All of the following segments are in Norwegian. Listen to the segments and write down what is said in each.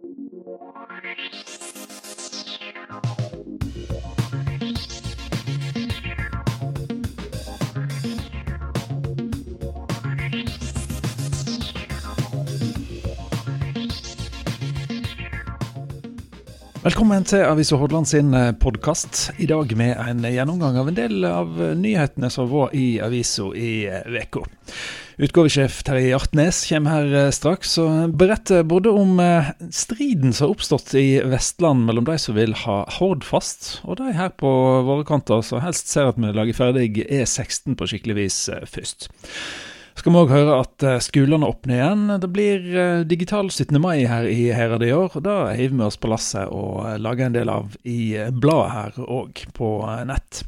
Velkommen til Avisa Hordaland sin podkast. I dag med en gjennomgang av en del av nyhetene som var i avisa i uka. Utgavesjef Terje Hjartnes kommer her eh, straks og beretter både om eh, striden som har oppstått i Vestland mellom de som vil ha Hordfast, og de her på våre kanter som helst ser at vi lager ferdig E16 på skikkelig vis eh, først skal vi òg høre at skolene åpner igjen. Det blir digital 17. mai her i Herad i år. og Da hiver vi oss på lasset og lager en del av i bladet her òg, på nett.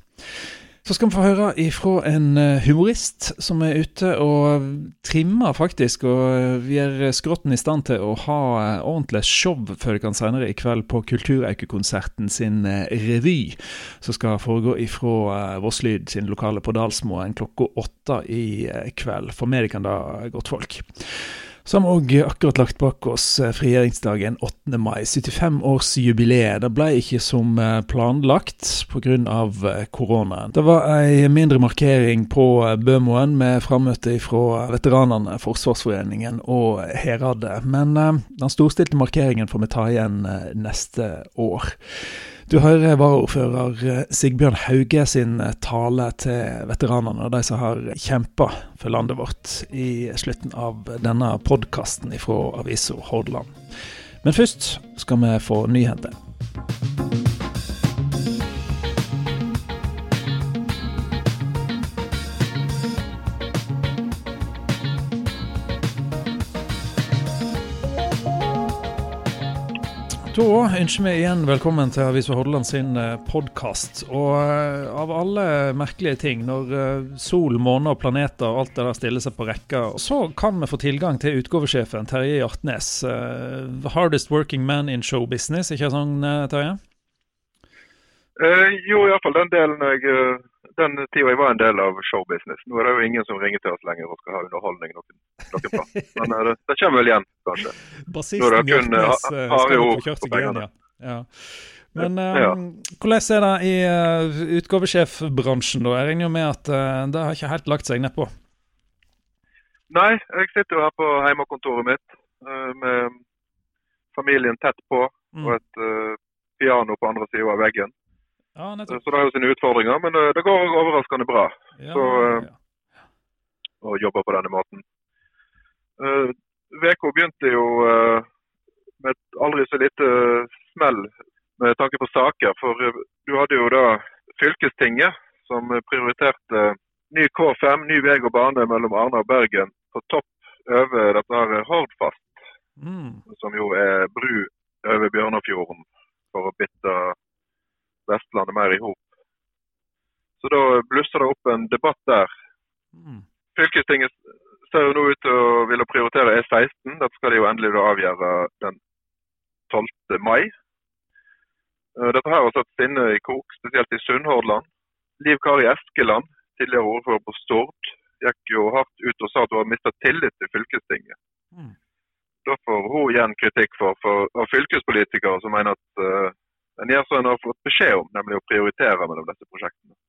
Så skal vi få høre ifra en eh, humorist som er ute og trimmer, faktisk. Og vi er skrotten i stand til å ha eh, ordentlig show før det kan senere i kveld på Kulturaukekonserten sin eh, revy, som skal foregå ifra Vosslyd sin lokale på Dalsmoen klokka åtte i kveld. Meg kan det godt folk. Så har vi òg akkurat lagt bak oss eh, frigjøringsdagen 8. mai. 75-årsjubileet. Det ble ikke som eh, planlagt pga. Eh, koronaen. Det var ei mindre markering på Bømoen med frammøte fra veteranene, Forsvarsforeningen og Heradet. Men den storstilte markeringen får vi ta igjen neste år. Du hører varaordfører eh, Sigbjørn Hauge sin eh, tale til veteranene og de som har kjempa for landet vårt, i slutten av denne podkasten fra avisa Hordaland. Men først skal vi få nyheter. Da ønsker vi igjen velkommen til Avisa Hordaland sin eh, podkast. Og eh, av alle merkelige ting, når eh, sol, måne og planeter og alt det der stiller seg på rekka, så kan vi få tilgang til utgavesjefen Terje Hjartnes. Hardest working man in show business, ikke sånn Terje? Eh, jo, iallfall den delen jeg den tida jeg var en del av showbusiness. Nå er det jo ingen som ringer til oss lenger og skal ha underholdning noen, noen plass. Men uh, det, det, kommer vel igjen, kanskje. Bassisten Hjartnes uh, skal få kjørt seg igjen, ja. ja. Men um, ja. hvordan er det i uh, utgavesjefbransjen, da? Jeg regner jo med at uh, det har ikke helt lagt seg nedpå? Nei, jeg sitter jo her på hjemmekontoret mitt uh, med familien tett på mm. og et piano på andre sida av veggen. Ja, så det har jo sine utfordringer, men uh, det går overraskende bra. Ja, så, uh, ja. Å jobbe på denne måten. Uka uh, begynte jo med et aldri så lite smell med tanke på saker. For du hadde jo da fylkestinget som prioriterte ny K5, ny vei og bane mellom Arna og Bergen på topp over dette her Hordfast. Mm. Som jo er bru over Bjørnafjorden for å bytte Vestlandet mer i hop. Så da blusser det opp en debatt der. Mm. Fylkestinget ser jo nå ut til å ville prioritere E16. Dette skal de jo endelig avgjøre den 12. mai. Eh, dette her har satt sinnet i kok, spesielt i Sunnhordland. Liv Kari Eskeland, tidligere ordfører på Stord, gikk jo hardt ut og sa at hun hadde mistet tillit til fylkestinget. Mm. Da får hun igjen kritikk for, for, av fylkespolitikere som mener at uh, en gjør som en har fått beskjed om, nemlig å prioritere mellom disse prosjektene.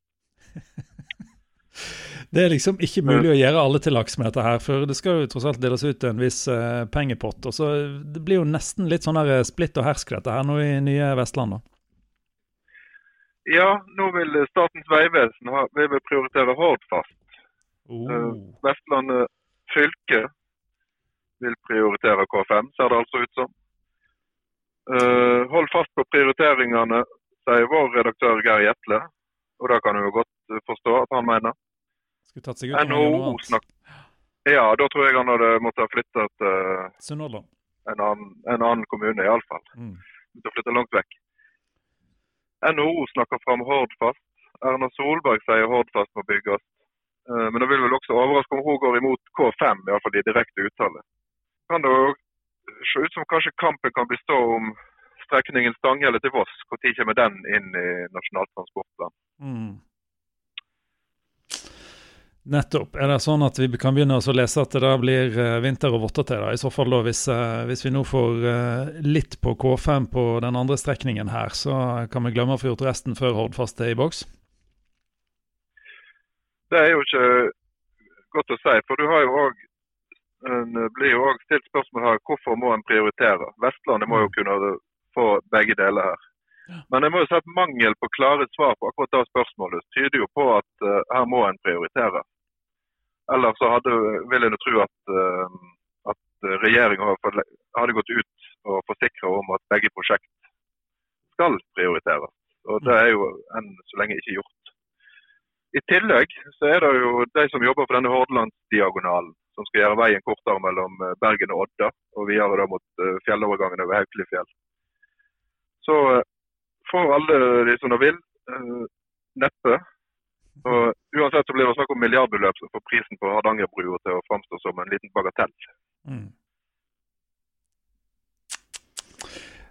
Det er liksom ikke mulig å gjøre alle til laks med dette her, for det skal jo tross alt deles ut en viss uh, pengepott. og så Det blir jo nesten litt sånn der splitt og hersk dette her nå i nye Vestland, da. Ja, nå vil Statens vegvesen ha, vil prioritere Hordfast. Oh. Uh, Vestlandet fylke vil prioritere K5, ser det altså ut som. Uh, hold fast på prioriteringene, sier vår redaktør Geir Jetle. Og det kan du jo godt forstå at han mener. Skulle tatt seg ut NHO snakk... Ja, da tror jeg han hadde måttet flytte til en annen, en annen kommune, iallfall. Mm. Måtte flytte langt vekk. NHO snakker fram Hordfast. Erna Solberg sier Hordfast må bygges. Uh, men det vil vel også overraske om hun går imot K5, iallfall i direkte uttale. Kan det se ut som kanskje kampen kan bestå om strekningen Stanghelle til Voss. Når kommer den inn i Nasjonal transportplan? Mm. Nettopp. Er det sånn at vi kan begynne å lese at det da blir eh, vinter og votter til? da? I så fall da, hvis, eh, hvis, vi nå får eh, litt på K5 på den andre strekningen her, så kan vi glemme å få gjort resten før Hordfast er i boks? Det er jo ikke godt å si. For du har jo òg blir jo òg stilt spørsmål her hvorfor må en prioritere. Vestlandet må jo mm. kunne få begge deler her. Men jeg må jo si at mangel på klare svar på akkurat det spørsmålet tyder jo på at uh, her må en prioritere. Ellers så hadde, vil jeg tro at, uh, at regjeringa hadde gått ut og forsikra om at begge prosjekt skal prioriteres. Og det er jo enn så lenge ikke gjort. I tillegg så er det jo de som jobber for denne Hordalandsdiagonalen, som skal gjøre veien kortere mellom eh, Bergen og Odda, og videre da mot fjellovergangen over Haukelifjell. Så får alle de som de vil. Neppe. Og Uansett så blir det snakk om milliardbeløp som får prisen på Hardangerbrua til å framstå som en liten bagatell. Mm.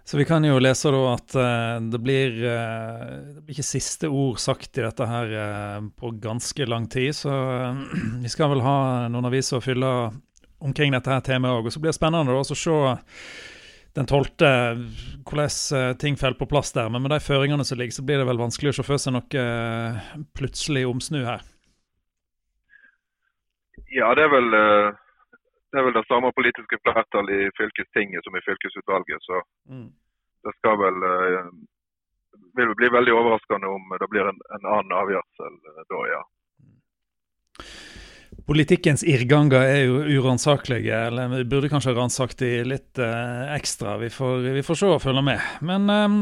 Så vi kan jo lese da at uh, det, blir, uh, det blir ikke siste ord sagt i dette her uh, på ganske lang tid. Så vi skal vel ha noen aviser å fylle omkring dette her temaet òg. Og så blir det spennende å se den tolvte hvordan eh, ting faller på plass der. Men med de føringene som ligger, så blir det vel vanskelig å se for seg noe eh, plutselig omsnu her. Ja, det er vel eh, det, er vel det samme politiske flertall i fylkestinget som i fylkesutvalget. Så mm. det skal vel vil bli veldig overraskende om det blir en, en annen avgjørelse da, ja. Politikkens irrganger er jo uransakelige, eller vi burde kanskje ha ransakt de litt eh, ekstra. Vi får, vi får, se og følge med. Men eh,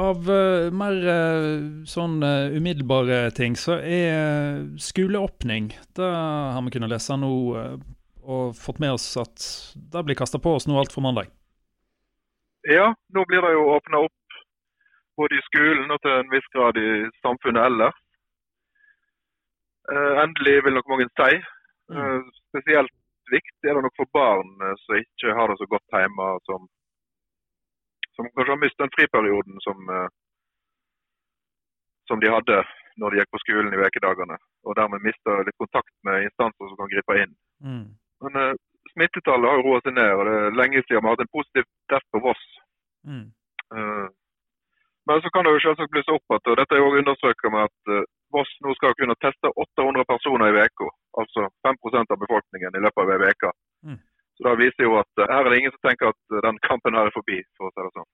av uh, mer uh, sånn umiddelbare ting, så er skoleåpning Det har vi kunnet lese nå og fått med oss at det blir kasta på oss nå alt for mandag. Ja, nå blir det jo åpna opp både i skolen og til en viss grad i samfunnet ellers. Eh, endelig, vil nok mange si. Mm. Eh, spesielt viktig er det nok for barn eh, som ikke har det så godt hjemme, som, som kanskje har mistet den friperioden som, som de hadde når de gikk på skolen i ukedagene. Og dermed mista litt kontakt med instanser som kan gripe inn. Mm. Men uh, smittetallet har jo roa seg ned, og det er lenge siden vi har hatt en positiv test på Voss. Mm. Uh, men så kan det jo selvsagt blusse opp og Dette er jo understreket med at uh, Voss nå skal kunne teste 800 personer i uka, altså 5% av befolkningen i løpet av ei uke. Mm. Så Det viser jo at her er det ingen som tenker at den kampen her er forbi, for å si det sånn.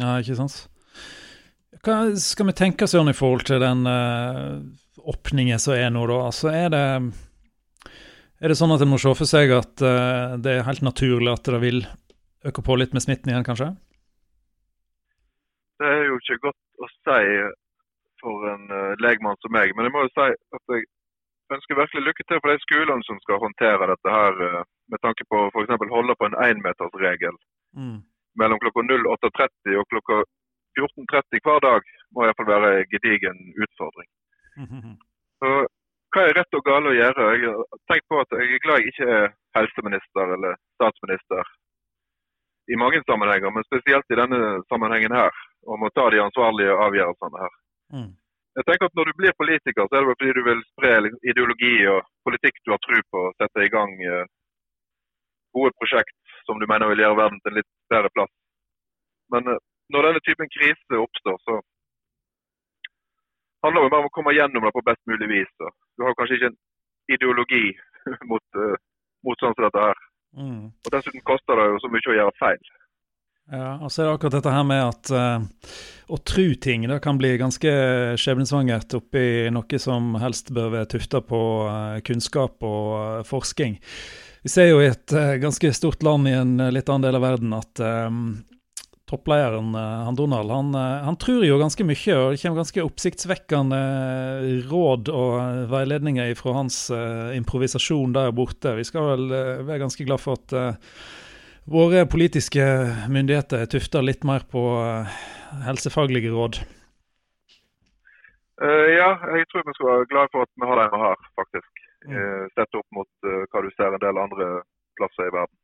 Ja, ikke sant. Hva skal vi tenke oss i forhold til den åpningen som er nå, da? Altså, er det, er det sånn at en må se for seg at uh, det er helt naturlig at det vil øke på litt med smitten igjen, kanskje? Det er jo ikke godt å si for en uh, legmann som meg. Men jeg må jo si at jeg ønsker virkelig lykke til for de skolene som skal håndtere dette her, uh, med tanke på f.eks. holde på en énmetersregel mm. mellom klokka 08.30 og klokka 14.30 hver dag må iallfall være en gedigen utfordring. Mm -hmm. Så hva er rett og galt å gjøre? Jeg har tenkt på at jeg er glad jeg ikke er helseminister eller statsminister i mange sammenhenger, men spesielt i denne sammenhengen her, om å ta de ansvarlige avgjørelsene her. Mm. Jeg tenker at Når du blir politiker, så er det fordi du vil spre ideologi og politikk du har tro på, og sette i gang eh, gode prosjekt som du mener vil gjøre verden til en litt bedre plass. Men eh, når denne typen krise oppstår, så handler jo bare om å komme gjennom det på best mulig vis. Du har kanskje ikke en ideologi mot, uh, mot sånn som dette her. Mm. Og Dessuten koster det jo så mye å gjøre feil. Ja, og så er det akkurat dette her med at uh, å tro ting det kan bli ganske skjebnesvangert oppi noe som helst bør være tufta på uh, kunnskap og uh, forskning. Vi ser jo i et ganske stort land i en litt annen del av verden at topplederen, han Donald, han, han, tror jo ganske mye, og det kommer ganske oppsiktsvekkende råd og veiledninger fra hans improvisasjon der borte. Vi skal vel være ganske glad for at Våre politiske myndigheter er tufta litt mer på helsefaglige råd? Ja, jeg tror vi skal være glad for at vi har dem her, faktisk. Uh, sett opp mot hva du ser en del andre plasser i verden.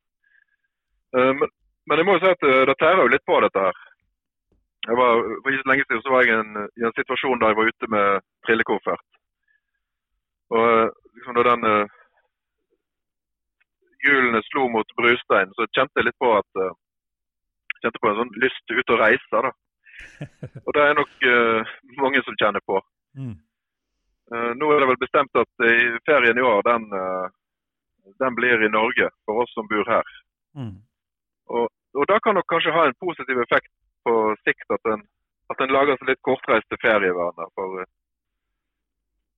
Men, men, jeg må jo si at det tærer jo litt på dette her. Jeg var, for ikke så lenge siden så var jeg en, i en situasjon der jeg var ute med trillekoffert. Og eh, liksom da den uh, hjulene slo mot brustein, så kjente jeg litt på at uh, kjente på en sånn lyst ut å reise. da. Og det er nok uh, mange som kjenner på. Mm. Uh, nå er det vel bestemt at i ferien i år, den, den blir i Norge for oss som bor her. Mm. Og, og da kan nok kanskje ha en positiv effekt på sikt at en, at en lager seg litt kortreiste ferievaner. For uh,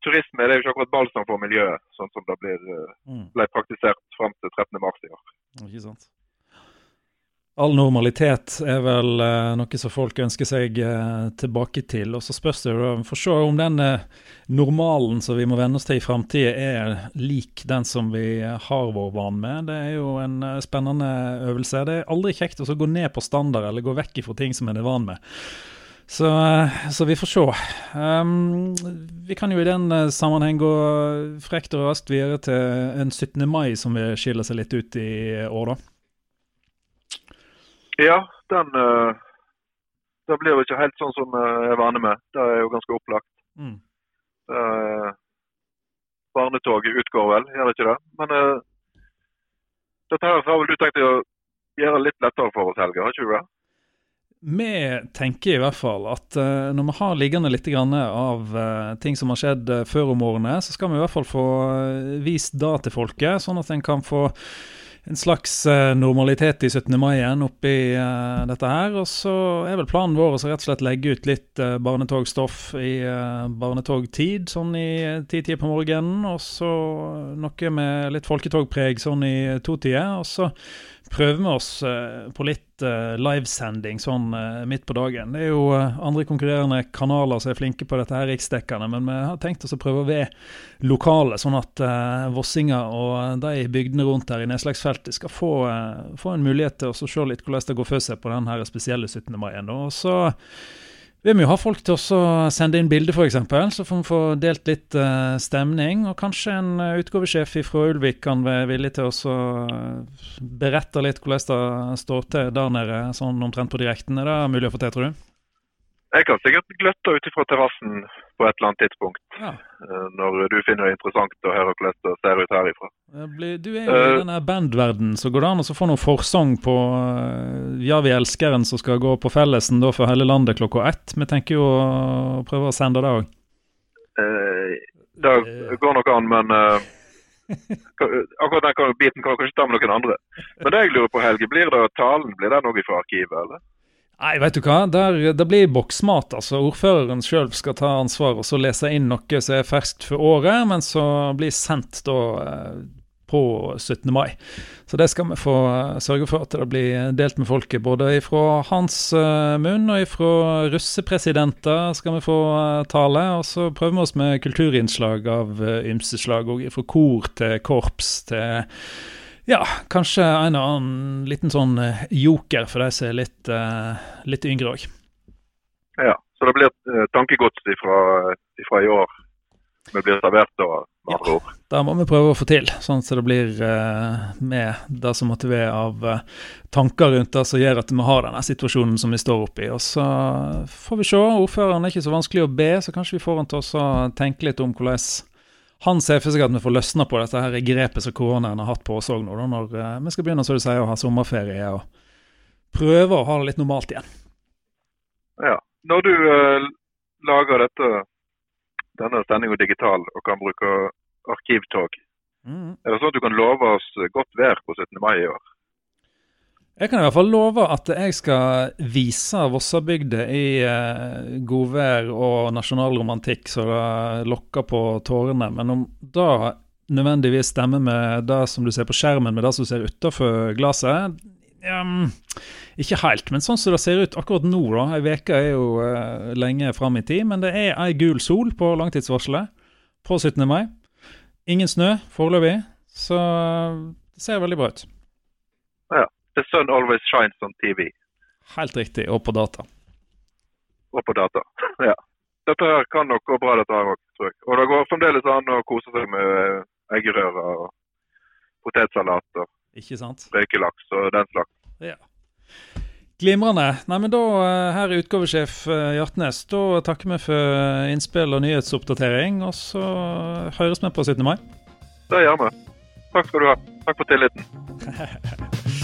turisme er jo ikke akkurat balsam for miljøet, sånn som det blir, uh, ble praktisert fram til 13.3 i år. Ikke sant. All normalitet er vel eh, noe som folk ønsker seg eh, tilbake til. Og så spørs det jo, for se om den eh, normalen som vi må venne oss til i framtida, er lik den som vi har vår van med. Det er jo en eh, spennende øvelse. Det er aldri kjekt å gå ned på standard eller gå vekk fra ting som en er van med. Så, eh, så, vi får se. Um, vi kan jo i den eh, sammenheng gå frekt og raskt videre til en 17. mai som vil skille seg litt ut i år, da. Ja, den uh, Det blir jo ikke helt sånn som jeg er vane med. Det er jo ganske opplagt. Mm. Uh, barnetoget utgår vel, gjør det ikke det? Men uh, dette her har vel du tenkt å gjøre litt lettere for oss, Helge? Har ikke du det? Vi tenker i hvert fall at uh, når vi har liggende litt av uh, ting som har skjedd uh, før om årene, så skal vi i hvert fall få vist det til folket, sånn at en kan få en slags uh, normalitet i 17. mai igjen oppi uh, dette her. Og så er vel planen vår å rett og slett legge ut litt uh, barnetogstoff i barnetogtid, sånn i ti-tida på morgenen. Og så noe med litt folketogpreg sånn i to-tida. Og så prøver vi oss uh, på litt uh, livesending sånn uh, midt på dagen. Det er jo andre konkurrerende kanaler som er flinke på dette her riksdekkende, men vi har tenkt oss å prøve å være lokale, sånn at vossinger og de bygdene rundt her i nedslagsfeltet skal få, få, en mulighet til å se litt hvordan det går for seg på den spesielle 17. mai. Og så vi må jo ha folk til å sende inn bilder, f.eks., så får vi få delt litt uh, stemning. Og kanskje en uh, utgavesjef fra Ulvik kan være villig til å uh, berette litt hvordan det står til der nede, sånn omtrent på direkten. Er det mulig å få til, tror du? Jeg kan sikkert gløtte ut fra terrassen på et eller annet tidspunkt. Ja. Eh, når du finner det interessant å høre hvordan det ser ut herifra. Du er jo i uh, denne bandverdenen, så går det an å få noe forsang på Ja, vi elsker en som skal gå på Fellesen da for hele landet klokka ett. Vi tenker jo å prøve å sende det òg. Det går nok an, men akkurat den biten kan kanskje ta med noen andre. Men det jeg lurer på, Helge, blir det talen blir det noe fra arkivet, eller? Nei, vet du hva. Der, det blir boksmat. altså. Ordføreren sjøl skal ta ansvar og så lese inn noe som er ferskt for året, men så blir sendt da eh, på 17. mai. Så det skal vi få eh, sørge for at det blir delt med folket. Både ifra hans uh, munn og ifra russepresidenter skal vi få tale. Og så prøver vi oss med kulturinnslag av ymse slag. Og ifra kor til korps til ja, kanskje en og annen liten sånn eh, joker for de som er litt, uh, litt yngre òg. Ja, så det blir uh, tankegods fra i år vi blir servert da, med andre ord. Det må vi prøve å få til, sånn at det blir uh, med det som være av uh, tanker rundt det som gjør at vi har denne situasjonen som vi står oppe i. Og så får vi se. Ordføreren er ikke så vanskelig å be, så kanskje vi får han til å tenke litt om hvordan han ser for seg at vi får løsna på dette her grepet som koronaen har hatt på oss òg nå, da, når uh, vi skal begynne så du sier, å ha sommerferie og prøve å ha det litt normalt igjen. Ja. Når du uh, lager dette, denne sendinga digital og kan bruke arkivtog, mm. er det sånn at du kan love oss godt vær på 17. mai i år? Jeg kan i hvert fall love at jeg skal vise Vossabygda i eh, godvær og nasjonalromantikk så det lokker på tårene. Men om det nødvendigvis stemmer med det som du ser på skjermen, med det som du ser utafor glasset um, Ikke helt, men sånn som det ser ut akkurat nå, da. Ei uke er jo eh, lenge fram i tid. Men det er ei gul sol på langtidsvarselet på 17. mai. Ingen snø foreløpig, så det ser veldig bra ut. Ja. The sun always shines on TV. Helt riktig, og på data. Og på data, ja. Dette her kan nok gå bra, dette her òg, tror jeg. Og det går fremdeles an å kose seg med eh, eggerører og potetsalat og Ikke sant? røykelaks og den slags. Ja. Glimrende. Nei, men da, Her er utgavesjef Hjartnes. Da takker vi for innspill og nyhetsoppdatering. Og så høres vi på 17. mai. Det gjør vi. Takk skal du ha. Takk for tilliten.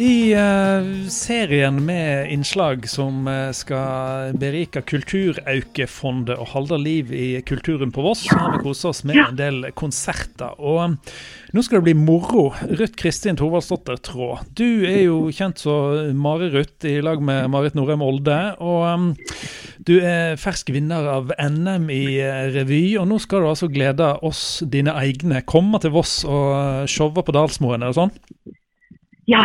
I uh, serien med innslag som uh, skal berike Kulturaukefondet og holde liv i kulturen på Voss, så har vi kosa oss med en del konserter. Og um, nå skal det bli moro. Ruth Kristin Thorvaldsdottir Traa, du er jo kjent som Mare-Ruth i lag med Marit Norheim Olde. Og um, du er fersk vinner av NM i uh, revy, og nå skal du altså glede oss, dine egne, komme til Voss og showe på Dalsmoen, er det sånn? Ja,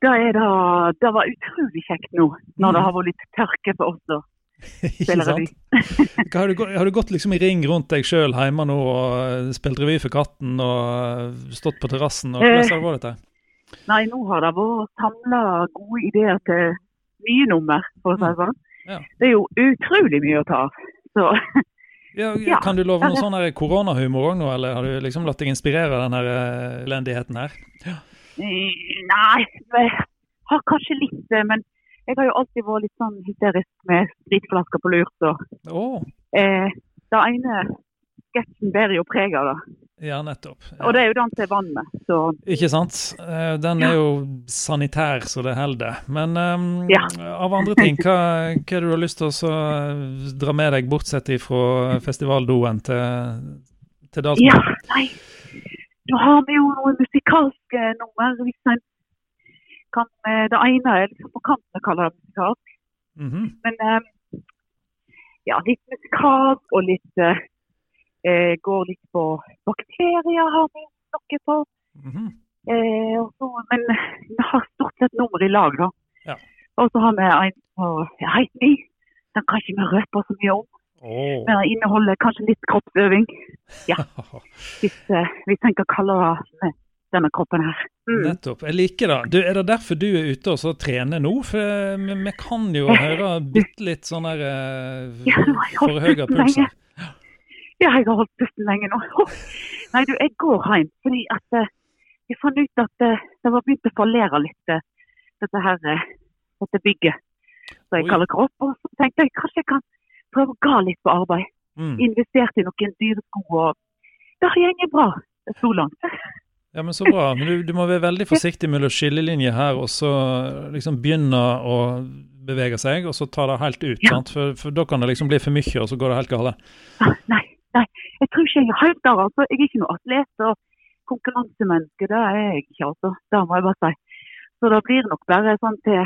det, da, det var utrolig kjekt nå, når det mm. har vært litt tørke for oss. da. Ikke sant? har, du, har, du, gått liksom i ring rundt deg sjøl hjemme nå og eh, spilt revy for katten og eh, stått på terrassen? Hvordan har det vært? dette? Nei, nå har det vært samla gode ideer til nye nummer, for å si det sånn. Ja. Det er jo utrolig mye å ta av. Så ja, kan du love noe sånn koronahumor òg nå, eller har du liksom latt deg inspirere av denne eh, elendigheten her? Ja. Nei, jeg har kanskje litt det. Men jeg har jo alltid vært litt sånn hysterisk med spritflasker på lur. Så oh. eh, det ene sketsjen bærer jo preg av det. Ja, nettopp. Ja. Og det er jo den til vannet. Så. Ikke sant. Eh, den er jo sanitær så det holder. Men um, ja. av andre ting, hva, hva det du har lyst til å dra med deg, bortsett fra festivaldoen til, til Dalsmo? Ja, nei. Nå har vi jo noen musikalske nummer. Hvis en kan, eh, det ene er liksom på kanten å kalle det musikalsk. Mm -hmm. Men um, ja, litt musikalsk og litt uh, Går litt på bakterier, har vi noe på. Mm -hmm. eh, så, men vi har stort sett nummer i lag, da. Ja. Og så har vi en på Heit Me. Den kan ikke vi røpe så mye om. Oh. Men den inneholder kanskje litt kroppsøving. Ja. Hvis, uh, vi tenker kaldere kalle denne kroppen her. Mm. Nettopp. Jeg liker det. Du, er det derfor du er ute og så trener nå? For eh, vi, kan jo høre bitte litt sånn der uh, ja, forhøya puls. Ja, jeg har holdt pusten lenge nå. Nei, du, jeg går hjem fordi at uh, jeg fant ut at uh, det var begynt å fallere litt, dette her, dette bygget som jeg Oi. kaller kropp. Og så tenkte jeg kanskje jeg kan prøve å gå litt på arbeid. Mm. Investert i noen dyre sko. og Det har gått bra så langt. Ja, men Så bra. Men du, du må være veldig forsiktig mellom skillelinjer her, og så liksom begynne å bevege seg, og så ta det helt ut. Ja. For, for, da kan det liksom bli for mye, og så går det helt galt. Nei, nei, jeg tror ikke jeg er helt der. altså. Jeg er ikke noe atlet og konkurransemenneske. Det er jeg ikke, altså. Det må jeg bare si. Så det blir nok bare sånn til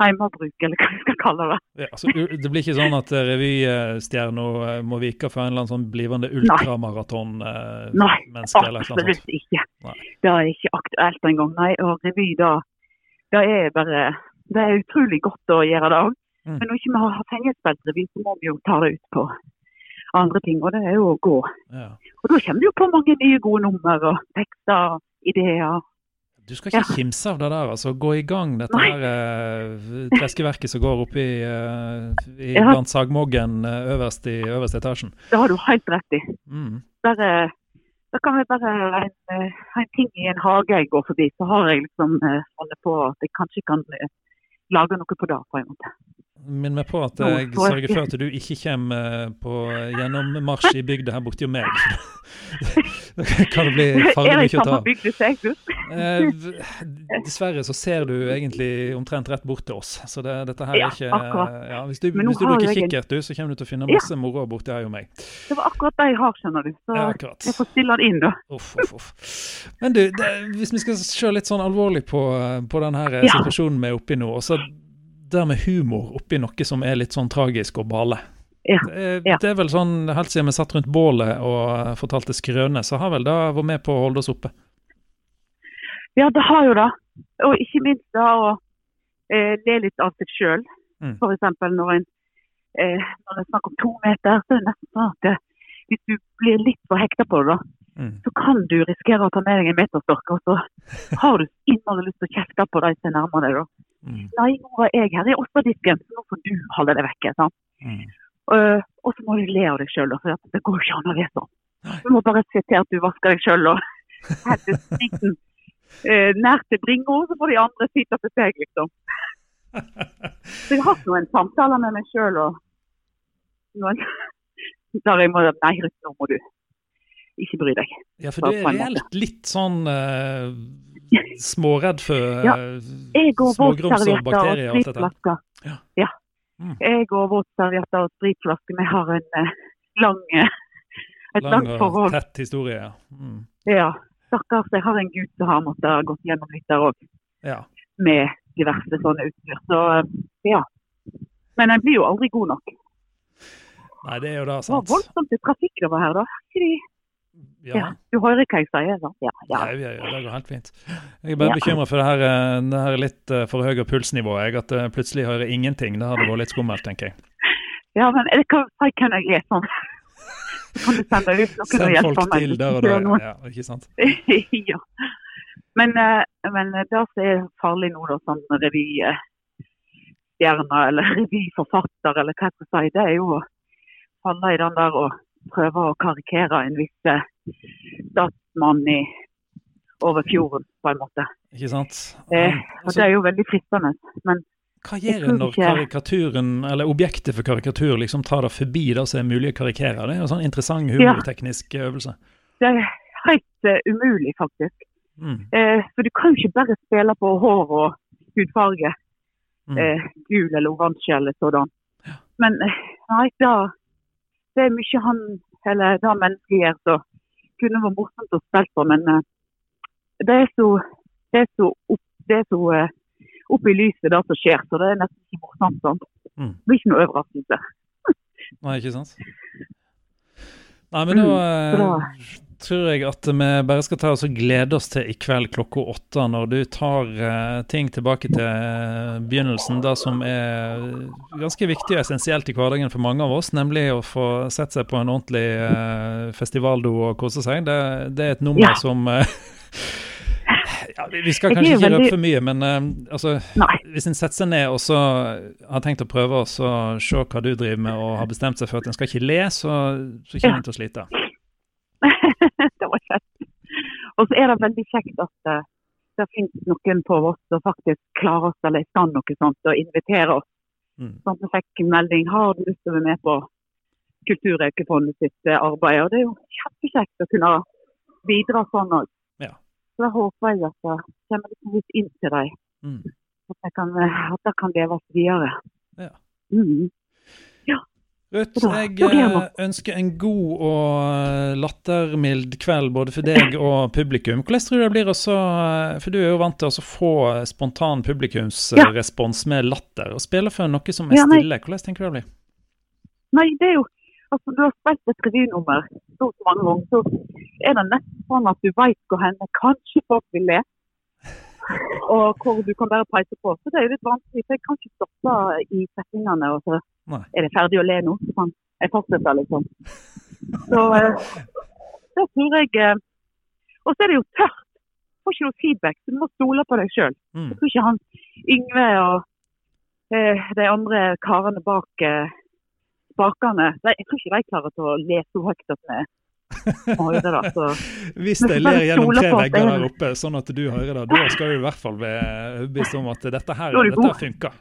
heimebruk, eller hva vi skal kalle det. Ja, så det blir ikke sånn at eh, revystjerna eh, må vike for en eller annen sånn blivende ultramaratonmenneske? Nei, Nei absolutt ikke. Nei. Det er ikke aktuelt engang. Nei, og revy, da, det er bare Det er utrolig godt å gjøre det òg. Mm. Men når vi ikke har pengespilt revy, så må vi jo ta det ut på andre ting, og det er jo å gå. Ja. Og da kommer det jo på mange nye gode nummer og tekster, ideer. Du skal ikke ja. kimse av det der. altså Gå i gang dette Nei. her uh, treskeverket som går oppe i, uh, i ja. blant sagmoggen uh, øverst i øverste etasjen. Det har du helt rett i. Mm. Der, da kan jeg bare en, en, ting i en hage jeg går forbi, så har jeg liksom holdt på at jeg kanskje kan lage noe på det. på en måte. Minn meg på at jeg sørger for at du ikke kommer eh, på gjennommarsj i bygda her borti meg. Da kan det bli farlig mye å ta av. Dessverre så ser du egentlig omtrent rett bort til oss. Så det, dette her er ikke ja, Hvis du, hvis du bruker kikkert, du, så kommer du til å finne masse moro borti her og meg. Det var akkurat det jeg har, skjønner du. Så jeg får stille det inn, da. Uff, uff, uff. Men du, det, hvis vi skal se litt sånn alvorlig på, på denne situasjonen vi er oppe i nå. og det med humor oppi noe som er litt sånn tragisk og bale. Ja, ja. Det er vel sånn, Helt siden vi satt rundt bålet og fortalte skrøner, så har vel det vært med på å holde oss oppe? Ja, det har jo det. Og ikke minst det å eh, le litt av seg sjøl. Mm. F.eks. når en eh, når det er snakk om to meter, så er det nesten sånn at hvis du blir litt for hekta på det, da, mm. så kan du risikere å ta med deg en meterstokk, og så har du innmari lyst til å kjefte på de som er nærmere deg. da. Mm. Nei, nå var jeg her i Åstadisken, så nå får du holde deg vekke. sant? Mm. Uh, og så må du le av deg sjøl, for det går ikke an å være sånn. Du må bare se til at du vasker deg sjøl og heller spriten uh, nær til bringa, så får de andre sitte til seg, liksom. Så jeg har hatt noen samtaler med meg sjøl og noen der jeg må Nei, nå må du ikke bry deg. Ja, for du er reelt litt sånn uh, småredd for ja. smågrums og bakterier og alt dette? Ja. ja. Mm. Jeg og våtservietter og spritflasker, vi har en eh, lang et lang langt forhold. tett historie, ja. Mm. Ja. Stakkars, jeg har en gutt som har måttet gått gjennom litt der òg. Ja. Med diverse sånne utstyr. Så ja. Men en blir jo aldri god nok. Nei, det er jo da sant. Det var voldsomt trafikk over her, da. Ja. ja. Du hører hva jeg sier? sant? Ja, ja. ja, ja det går helt fint. Jeg er bare ja. bekymra for det her, eh, det her litt uh, for høye pulsnivået. Jeg, at uh, plutselig hører ingenting. Det hadde vært litt skummelt, tenker jeg. Ja, men det kan kan jeg lese sånn. kan du sende ut noen Send folk til der og da. Ja, ikke sant? ja. Men, men det som er farlig nå, da, som revystjerne eller revyforfatter, eller hva jeg skal si, det er jo å falle i den der og prøver å karikere en viss eh, statsmann i, over fjorden, på en måte. Ikke sant? Eh, og Det er jo veldig fristende. Men hva gjør det når karikaturen, eller objektet for karikatur liksom tar det forbi det som er mulig å karikere? Det er en sånn interessant humorteknisk ja. øvelse. Det er helt uh, umulig, faktisk. Mm. Eh, for du kan jo ikke bare spille på hår og hudfarge. Mm. Eh, gul eller oransje eller sånn. Ja. Men nei, da det er mye han eller det mennesket gjør som kunne vært morsomt å spille på, men uh, det er så, det er så, opp, det er så uh, opp i lyset, det som skjer, så det er nesten ikke morsomt. sånn. Mm. Det blir ikke noe overraskelse. Nei, ikke sant. Nei, men da, mm, uh, tror jeg at vi bare skal ta oss og glede oss til i kveld klokka åtte, når du tar uh, ting tilbake til uh, begynnelsen. Det som er ganske viktig og essensielt i hverdagen for mange av oss, nemlig å få sett seg på en ordentlig uh, festivaldo og kose seg. Det, det er et nummer ja. som ja, vi skal kanskje ikke røpe for mye, men altså, hvis en setter seg ned og så har tenkt å prøve å se hva du driver med og har bestemt seg for at en skal ikke le, så, så kommer en til å slite. det var kjekt. Og så er det veldig kjekt at uh, det finnes noen på oss som faktisk klarer oss eller er i stand noe sånt, og inviterer oss. Mm. Sånn at vi fikk melding har du lyst til å være med på Kulturøkefondet sitt uh, arbeid. Og det er jo kjempekjekt å kunne bidra sånn òg. Ja. Så da håper jeg at det kommer litt inn til dem. Mm. At, kan, at det kan leves videre. Ja. Mm. Ruth, jeg eh, ønsker en god og eh, lattermild kveld både for deg og publikum. Hvordan tror du det blir også, eh, for du er jo vant til å få spontan publikumsrespons med latter. Å spille for noe som er stille, hvordan tenker du det blir? Nei, det er jo altså Du har spilt et revynummer så mange ganger, så er det nesten sånn at du vet hvor henne kanskje folk vil le og hvor du kan bare peise på. Så det er jo litt vanskelig, for jeg kan ikke stoppe i setningene. og så Nei. er det ferdig å le nå, så kan jeg fortsette, liksom. Så eh, det tror jeg eh, Og så er det jo tørt. Får ikke noe feedback, så du må stole på deg sjøl. Mm. Jeg tror ikke han Yngve og eh, de andre karene bak eh, spakene Jeg tror ikke de klarer til å le så høyt at vi Hvis de ler gjennom tre vegger der oppe, sånn at du hører det, da skal du i hvert fall være overbevist om at dette her dette funker.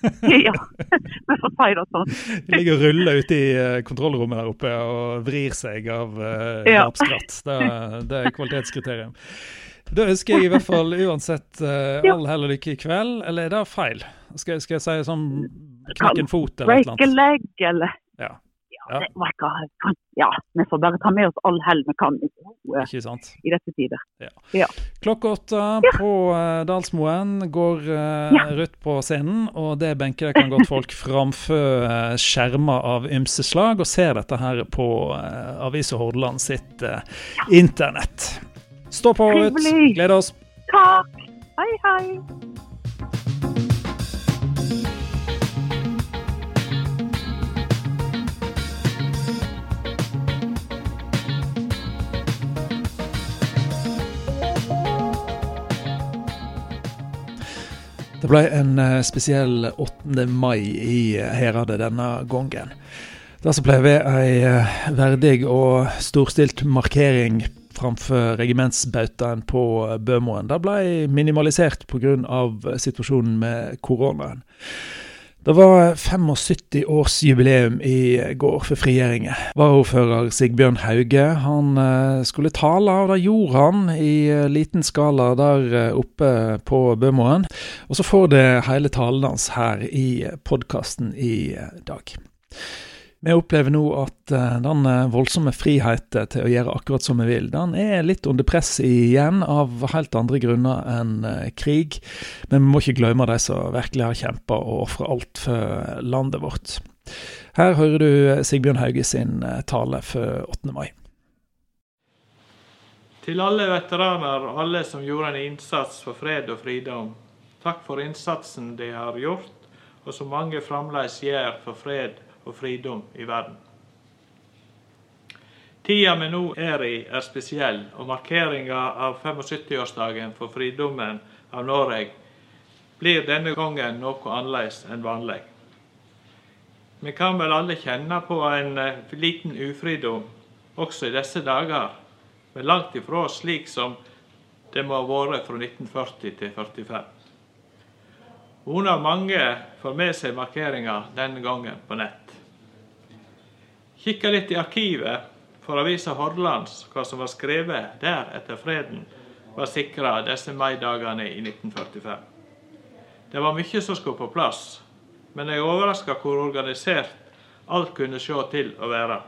ja, vi får si det sånn. De ligger og ruller ute i eh, kontrollrommet der oppe og vrir seg av uh, ja. Det, det er kvalitetskriterium. Da ønsker jeg i hvert fall uansett uh, all hell og lykke i kveld, eller er det feil? Skal, skal jeg si sånn knekk en fot eller noe? Break a leg, eller ja. Ja. Det, ja, vi får bare ta med oss all hell vi kan i, i dette tider. Ja. Ja. Klokka åtte på uh, Dalsmoen går uh, Ruth på scenen, og det benker kan godt folk framfor uh, skjermer av ymse slag, og ser dette her på uh, Avisa Hordaland sitt uh, internett. Stå på, Ruth. Gleder oss. Takk. Hei, hei. Det ble en eh, spesiell 8. mai i Heradet denne gangen. Det som ble ved ei eh, verdig og storstilt markering framfor regimentsbautaen på Bømoen, det ble minimalisert pga. situasjonen med koronaen. Det var 75-årsjubileum i går for frigjøringen. Varaordfører Sigbjørn Hauge han eh, skulle tale, og det gjorde han i eh, liten skala der eh, oppe på Bømoen. Og så får det hele talen hans her i podkasten i dag. Vi opplever nå at uh, den eh, voldsomme friheten til å gjøre akkurat som vi vil, den er litt under press igjen, av helt andre grunner enn krig. Men vi må ikke glemme de som virkelig har kjempa og ofra alt for landet vårt. Her hører du Sigbjørn Hauge sin tale for 8. mai. Til alle veteraner og alle som gjorde en innsats for fred og fridom. Takk for innsatsen de har gjort, og som mange fremdeles gjør for fred og fridom i verden. Tida vi nå er i, er spesiell, og markeringa av 75-årsdagen for fridommen av Norge blir denne gangen noe annerledes enn vanlig. Vi kan vel alle kjenne på en eh, liten ufridom også i disse dager, men langt ifra slik som det må ha vært fra 1940 til 1945. Hun av mange får med seg markeringa denne gangen på nett. Kikka litt i arkivet for avisa Hordalands hva som var skrevet der etter freden var sikra disse maidagene i 1945. Det var mye som skulle på plass, men jeg er overraska hvor organisert alt kunne se til å være.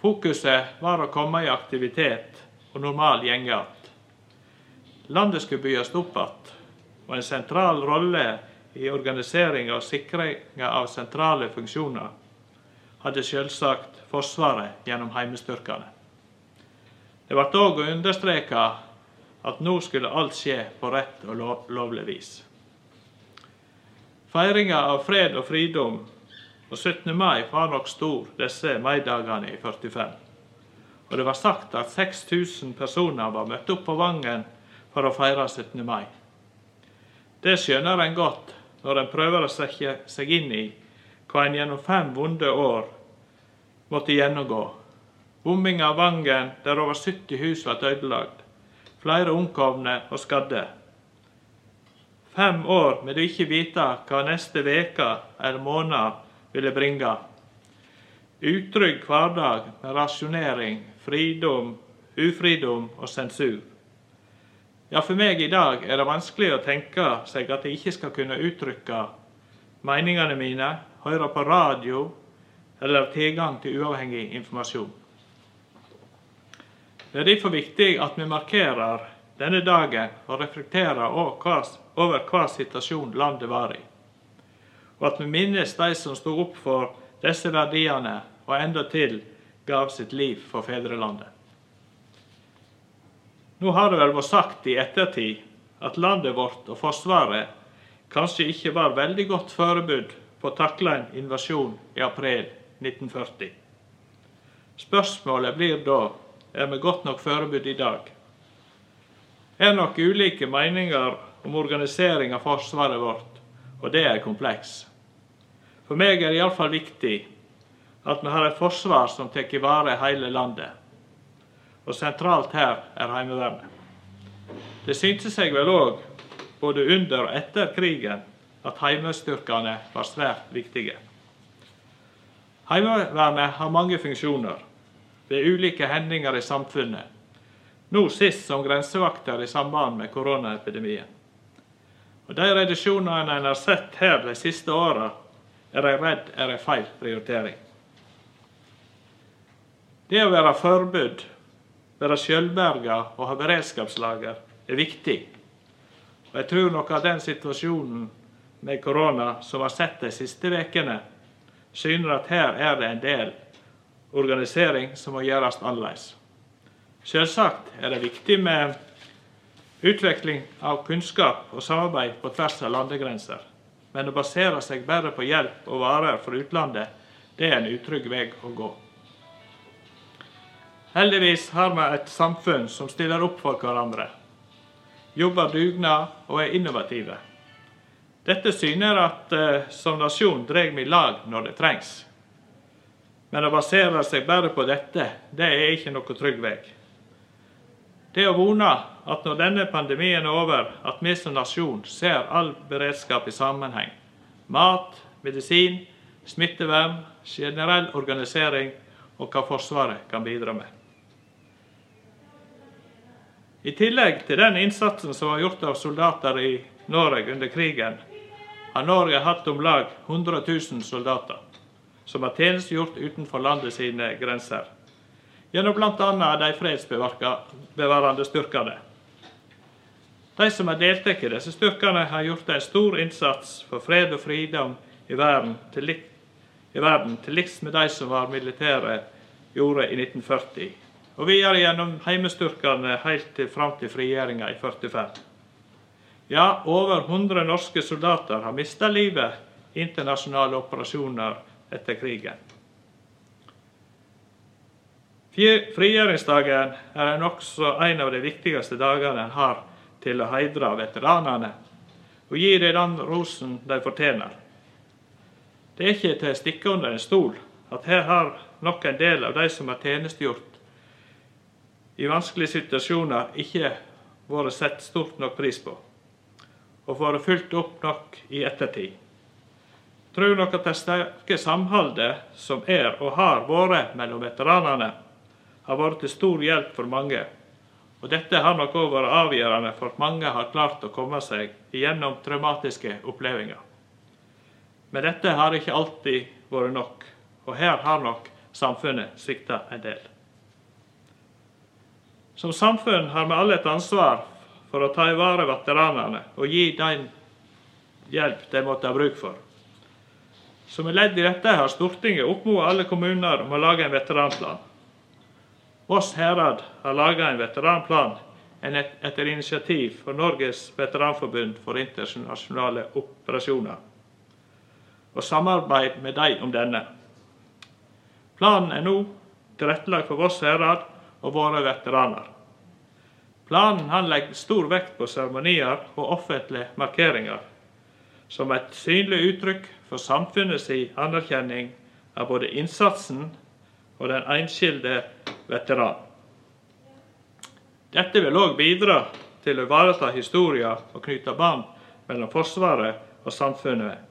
Fokuset var å komme i aktivitet og normal gjengart. Landet skulle bygges opp igjen, og en sentral rolle i organiseringa og sikringa av sentrale funksjoner hadde selvsagt Forsvaret gjennom heimestyrkene. Det ble òg understreka at nå skulle alt skje på rett og lovlig vis. Feiringa av fred og fridom og 17. mai var nok stor disse maidagene i 45. Og det var sagt at 6000 personer var møtt opp på Vangen for å feire 17. mai. Det skjønner en godt når en prøver å sette seg inn i hva en gjennom fem vonde år måtte gjennomgå. Bombing av Vangen, der over 70 hus ble ødelagt. Flere omkomne og skadde. Fem år med å ikke vite hva neste veke eller måned ville bringe. Utrygg hverdag med rasjonering, fridom, ufridom og sensur. Ja, for meg i dag er det vanskelig å tenke seg at jeg ikke skal kunne uttrykke meningene mine, høre på radio eller tilgang til uavhengig informasjon. Det er derfor viktig at vi markerer denne dagen og reflekterer over hva situasjon landet var i, og at vi minnes de som sto opp for disse verdiene og endatil gav sitt liv for fedrelandet. Nå har det vel vært sagt i ettertid at landet vårt og Forsvaret kanskje ikke var veldig godt forberedt på å takle en invasjon i april 1940. Spørsmålet blir da er vi godt nok forberedt i dag. Er nok ulike meninger om organisering av forsvaret vårt, og det er kompleks. For meg er det iallfall viktig at vi har et forsvar som tar vare hele landet. Og sentralt her er Heimevernet. Det syntes seg vel òg, både under og etter krigen, at heimestyrkene var svært viktige. Heimevernet har mange funksjoner ved ulike hendinger i samfunnet, nå sist som grensevakter i samband med koronaepidemien. Og De reduksjonene en har sett her de siste åra, er jeg redd er en feil prioritering. Det å være forbudt, være sjølberga og ha beredskapslager er viktig. Og Jeg tror nok at den situasjonen med korona som har sett de siste ukene, syner at her er det en del organisering som må gjøres annerledes. Selvsagt er det viktig med utvikling av kunnskap og samarbeid på tvers av landegrenser. Men å basere seg bare på hjelp og varer fra utlandet, det er en utrygg vei å gå. Heldigvis har vi et samfunn som stiller opp for hverandre, jobber dugnad og er innovative. Dette syner at uh, som nasjon drar vi lag når det trengs. Men å basere seg bare på dette, det er ikke noe trygg vei. Det å vone at når denne pandemien er over, at vi som nasjon ser all beredskap i sammenheng. Mat, medisin, smittevern, generell organisering og hva Forsvaret kan bidra med. I tillegg til den innsatsen som var gjort av soldater i Norge under krigen, har Norge hatt om lag 100 000 soldater som har tjenestegjort utenfor landet sine grenser. Gjennom bl.a. de fredsbevarende styrkene. De som har deltatt i disse styrkene, har gjort en stor innsats for fred og fridom i verden, til, i verden, til liks med de som var militære gjorde i 1940. Og videre gjennom heimestyrkene helt til fram til frigjøringa i 45. Ja, over 100 norske soldater har mista livet i internasjonale operasjoner etter krigen. Frigjøringsdagen er også en av de viktigste dagene en har til å heidre veteranene og gi dem den rosen de fortjener. Det er ikke til å stikke under en stol at her har nok en del av de som har tjenestegjort i vanskelige situasjoner, ikke vært sett stort nok pris på og får fylt opp nok i ettertid tror nok at det sterke samholdet som er og har vært mellom veteranene, har vært til stor hjelp for mange. Og dette har nok òg vært avgjørende for at mange har klart å komme seg gjennom traumatiske opplevelser. Men dette har ikke alltid vært nok, og her har nok samfunnet svikta en del. Som samfunn har vi alle et ansvar for å ta i vare veteranene og gi dem hjelp de måtte ha bruk for. Som et ledd i dette har Stortinget oppmodet alle kommuner om å lage en veteranplan. Voss herad har laga en veteranplan etter initiativ for Norges veteranforbund for internasjonale operasjoner, og samarbeid med dem om denne. Planen er nå tilrettelagt for Voss herad og våre veteraner. Planen han legger stor vekt på seremonier og offentlige markeringer som et synlig uttrykk for samfunnets anerkjenning av både innsatsen og den enskilde veteran. Dette vil òg bidra til å ivareta historier og knytte bånd mellom Forsvaret og samfunnet.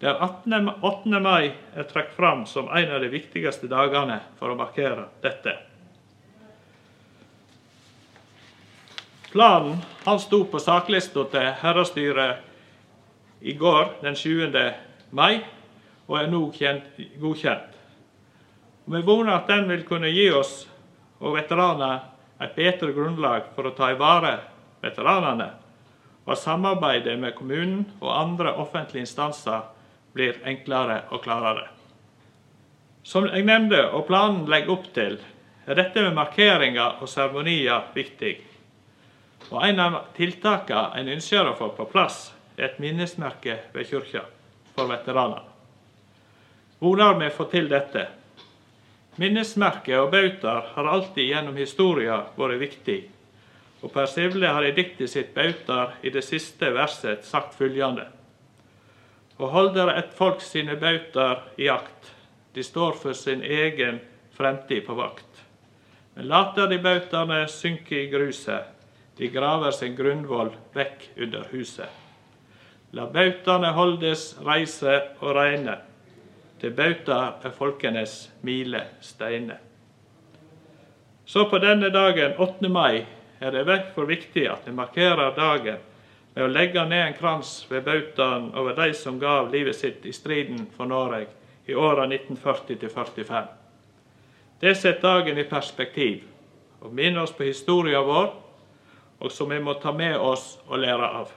Der 8. mai er trukket fram som en av de viktigste dagene for å markere dette. Planen han sto på saklista til herrestyret i går, den 7. mai, og er nå kjent, godkjent. Vi voner at den vil kunne gi oss og veteraner et bedre grunnlag for å ta i vare veteranene, og at samarbeidet med kommunen og andre offentlige instanser blir enklere og klarere. Som jeg nevnte og planen legger opp til, er dette med markeringer og seremonier viktig. Og En av tiltakene en ønsker å få på plass, er et minnesmerke ved kirka for veteranene. Hvordan vi får til dette? Minnesmerker og bautaer har alltid gjennom historien vært viktig. Og Per Sivle har i diktet sitt 'Bautar' i det siste verset sagt følgende. Og holder et folk sine bautaer i akt, de står for sin egen fremtid på vakt. Men later de bautaene synke i gruset, de graver sin grunnvoll vekk under huset. La bautaene holdes reise og reine. Til bauta er folkenes mile steine. Så på denne dagen, 8. mai, er det derfor viktig at vi markerer dagen med å legge ned en krans ved bautaen over de som gav livet sitt i striden for Norge i åra 1940-45. Det setter dagen i perspektiv og minner oss på historien vår, og som vi må ta med oss og lære av.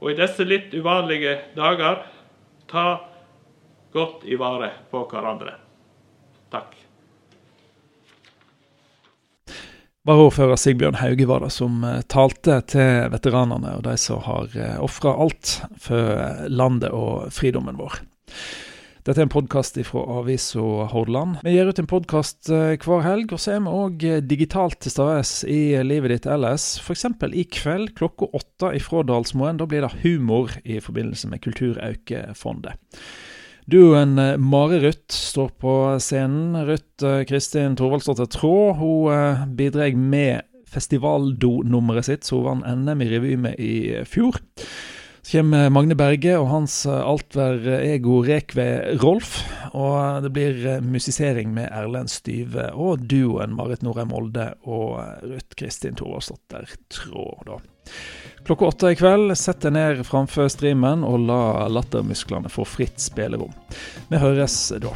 Og i disse litt uvanlige dager ta godt i vare på hverandre. Takk. Varaordfører Sigbjørn Hauge var det som eh, talte til veteranene og de som har eh, ofra alt for landet og fridommen vår. Dette er en podkast fra avisa Hordaland. Vi gir ut en podkast eh, hver helg, og så er vi òg eh, digitalt til stede i livet ditt ellers. F.eks. i kveld klokka åtte fra Dalsmoen. Da blir det humor i forbindelse med Kulturaukefondet. Duoen Mari Mare Ruth står på scenen. Ruth Kristin Thorvaldsdottir Traa hun bidrar med festivaldo-nummeret sitt, som hun vant NM i revy med i fjor. Så kommer Magne Berge og hans eh, altvær ego Rekve Rolf. Og det blir eh, musisering med Erlend Styve og duoen Marit Norheim Olde og eh, Ruth Kristin Thorvaldsdottir Traa. Klokka åtte i kveld, sett deg ned framfor streamen og la lattermusklene få fritt spillerom. Vi høres da.